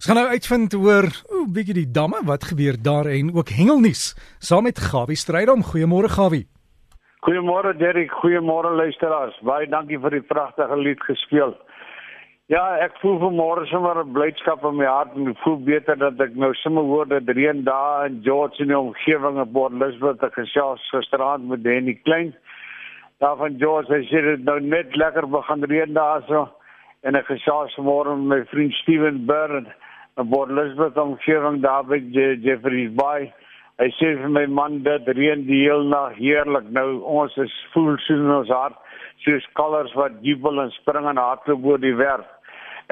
Ons gaan nou uitvind oor o, bietjie die damme, wat gebeur daar en ook hengelnuus saam met Gawie Strydom. Goeiemôre Gawie. Goeiemôre Derek, goeiemôre luisteraars. Baie dankie vir die pragtige lied gespeel. Ja, ek voel vanmôre sommer 'n blydskap in my hart en ek voel beter dat ek nou sommer hoor dat reën daar in George in die omgewing op Port Elizabeth gesels gisterand met Danny Klein. Daar van George, hy sê dit nou net lekker begin reën daar so en ek gesels vanmôre met my vriend Steven Burn en Port Elizabeth omgewing by Jeffrey's Bay. Hy sê vir my man dit reën die hele nag heerlik. Nou ons is voel so in ons hart soos kalvers wat jubel en spring en hardloop oor die werf.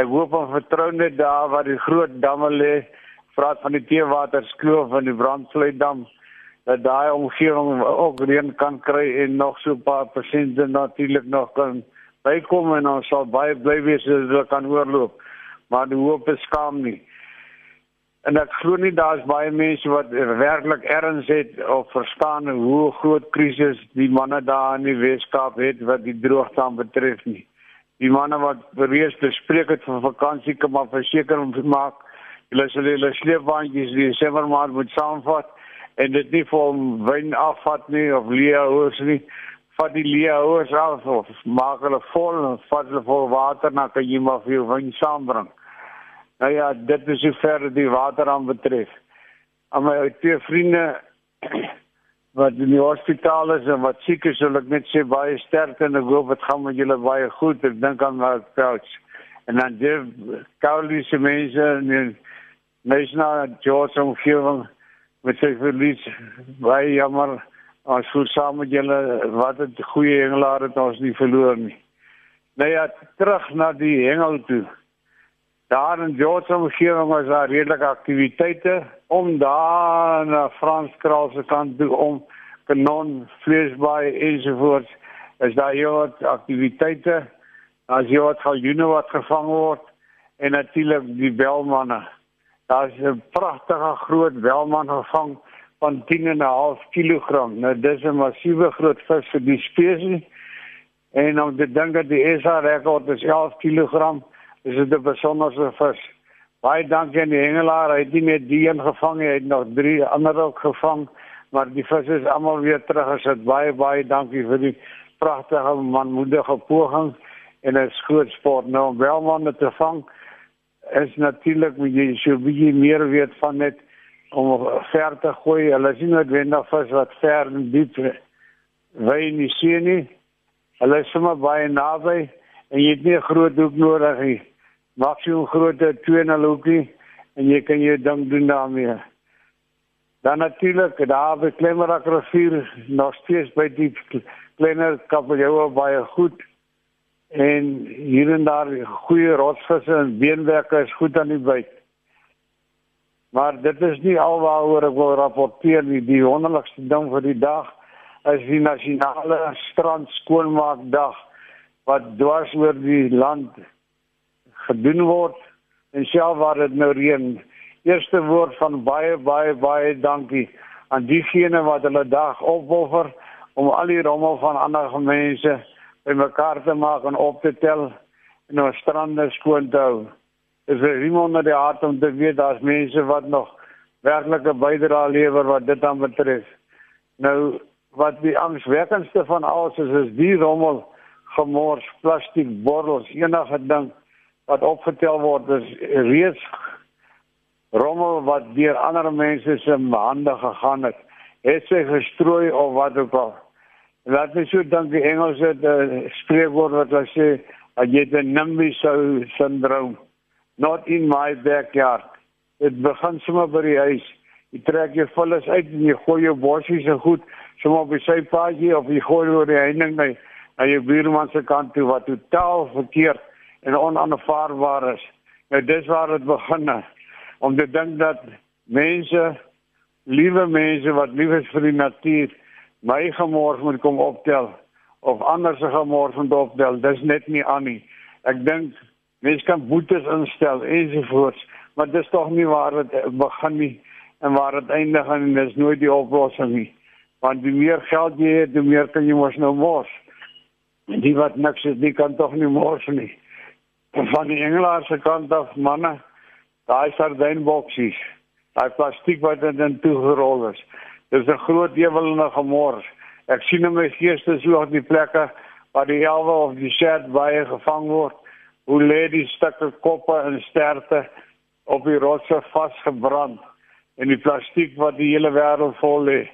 Ek hoop en vertrou net daar waar die groot damme lê, praat van die Teewaterskloof en die Brandvleidam dat daai omgewing ook reën kan kry en nog so 'n paar persente natuurlik nog kan bykom en ons sal baie bly wees as dit kan oorloop. Maar die hoop is skaam nie. En ek glo nie daar's baie mense wat werklik erns het of verstaan hoe groot krisis die manne daar in die Weskaap het wat die droogte betref nie. Die manne wat bewees bespreek het vir vakansie kom maar verseker om te maak hulle sal hulle sleepwaandjies die Desember maand moet saamvat en dit nie vir wyn afvat nie of leeuers nie. Vat die leeuers af of maak hulle vol en vat hulle vol water na kan jy maar vir wyn saambring nou ja dit is hoe ver die water aan betref aan my twee vriende wat in die hospitaal is en wat siek is, wil ek net sê baie sterkte en ek hoop dit gaan met julle baie goed. Ek dink aan my coach. En dan die Kaulise mense en die National George omgewing met sy verlies baie jammer. Ons voel saam met julle wat 'n goeie hengelaar het ons nie verloor nie. Nou ja, terug na die hengel toe. Daar in George omgewing was daar redelike aktiwiteite om daar na Franskraal se kant toe om kanon vleesbaai ensovoorts is daar hier wat aktiwiteite. As jy wat galjoene wat gevang word en natuurlik die belmanne daar's 'n pragtige groot belman gevang van 10 en 'n half kg nou dis 'n massiewe groot vis vir die spesies en om te dink dat die SA rekord is 11 kg is dit 'n besonderse vis. Baie dankie aan die hengelaar. Hy het nie net die een gevang nie, hy het nog 3 ander ook gevang, maar die vis is almal weer terug. As dit baie baie dankie vir die pragtige manmoedige poging en 'n groot sport nou om wel manne te vang. Is natuurlik moet jy so baie meer weet van net om ver te gooi. Hulle sien noodwendig vis wat ver en diep wy nie sien nie. Hulle is sommer baie naby en jy het nie groot hoek nodig nie. Maak jy 'n groot 2 na hoekie en jy kan jou ding doen daarmee. Dan natuurlik daar by Klemmerak rivier nog steeds by die kleiner kabeljou baie goed. En hier en daar goeie rotsvisse en beenwerke is goed aan die byt. Maar dit is nie alwaaroor ek wil rapporteer nie. Die wonderlikste ding vir die dag is die nasionale strand skoonmaakdag wat dwars oor die land gedoen word en self waar dit nou reën. Eerste woord van baie baie baie dankie aan diegene wat hulle dag opoffer om al die rommel van ander mense bymekaar te maak en op te tel en ons strande skoon te hou. Dit is iemand met die hart om te weet daar's mense wat nog werklike bydrae lewer wat dit aan betref. Nou wat die angswekkendste van alles is is die rommel gemors, plastiek bottels, enige ding wat opgetel word is reeds rommel wat deur ander mense se hande gegaan het. Het sy gestrooi of wat ook al. Laat my so dink die Engels het 'n uh, spreekwoord wat hulle sê, jy het 'n nimby syndroom. Not in my backyard. Dit begin sommer by die huis. Jy trek jou vullis uit en jy gooi jou bossies se goed sommer op die sypaadjie of jy gooi oor die heining net na jou buurman se kant toe wat totaal verkeerd en onaanvaarbaar is. Nou dis waar dit begin om te dink dat mense liewe mense wat lief is vir die natuur my gemors moet kom optel of ander se gemors moet optel. Dis net nie aan nie. Ek dink mense kan boetes instel ensovoorts, maar dis tog nie waar dit begin nie en waar dit eindig en dis nooit die oplossing nie. Want die meer geld jy het, die meer kan jy mos nou mors die wat niks is, die kan tog nie mors nie. Van die Engelaar se kant af, manne, daai sardynboksies, daai plastiek wat dit in toegerol is. Dis 'n groot ewel en 'n gemors. Ek sien in my geeste so op die plekke waar die elwe of die shed baie gevang word. Hoe lê die stukke koppe en sterte op die rotse vasgebrand en die plastiek wat die hele wêreld vol lê.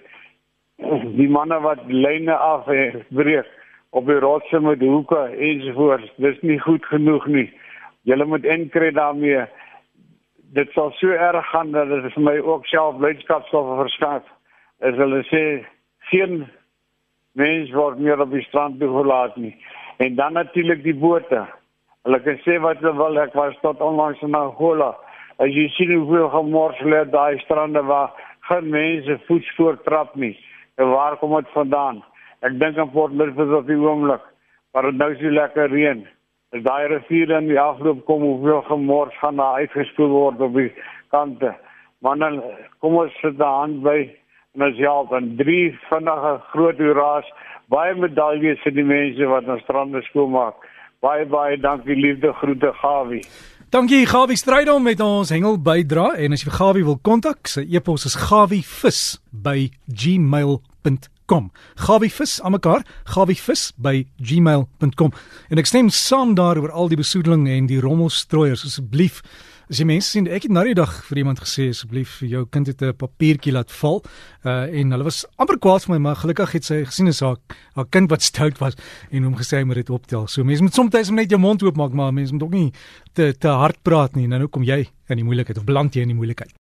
Die manne wat lyne af breek op die rotse met hoeke ensovoorts. Dis nie goed genoeg nie. Julle moet inkry daarmee. Dit sal so erg gaan dat dit vir my ook self blydskap sal verskaf. As hulle sê geen mens word meer op die strand toegelaat nie. En dan natuurlik die bote. Hulle kan sê wat hulle wil. Ek was tot onlangs in Angola. As jy sien hoeveel gemors lê daai strande waar geen mense voetspoor trap nie. En waar kom dit vandaan? Ek dink aan Port Elizabeth op die oomblik, maar dit nou so lekker reën. As daai rivier in die afloop kom, hoeveel gemors gaan daar uitgespoel word op die kante. Maar dan kom ons sit daan by en ons help en drie vinnige groot hoeraas, baie medaljes vir die mense wat ons strande skoonmaak. Baie baie dankie liefde groete Gawie. Dankie Gawie Strydom met ons hengel bydra en as jy vir Gawie wil kontak, sy e-pos is gawievis@gmail.com gmail.com. Gawivis aan mekaar, gawivis@gmail.com. En ek stem saam daaroor al die besoedeling en die rommelstrooiers asseblief. As jy mense sien, ek het nou die dag vir iemand gesê asseblief jou kind het 'n papiertjie laat val. Uh en hulle was amper kwaad vir my, maar gelukkig het sy gesien as haar haar kind wat stout was en hom gesê hy moet dit optel. So mense moet soms net jou mond oop maak, maar mense moet ook nie te te hard praat nie. Nou kom jy in die moeilikheid of beland jy in die moeilikheid.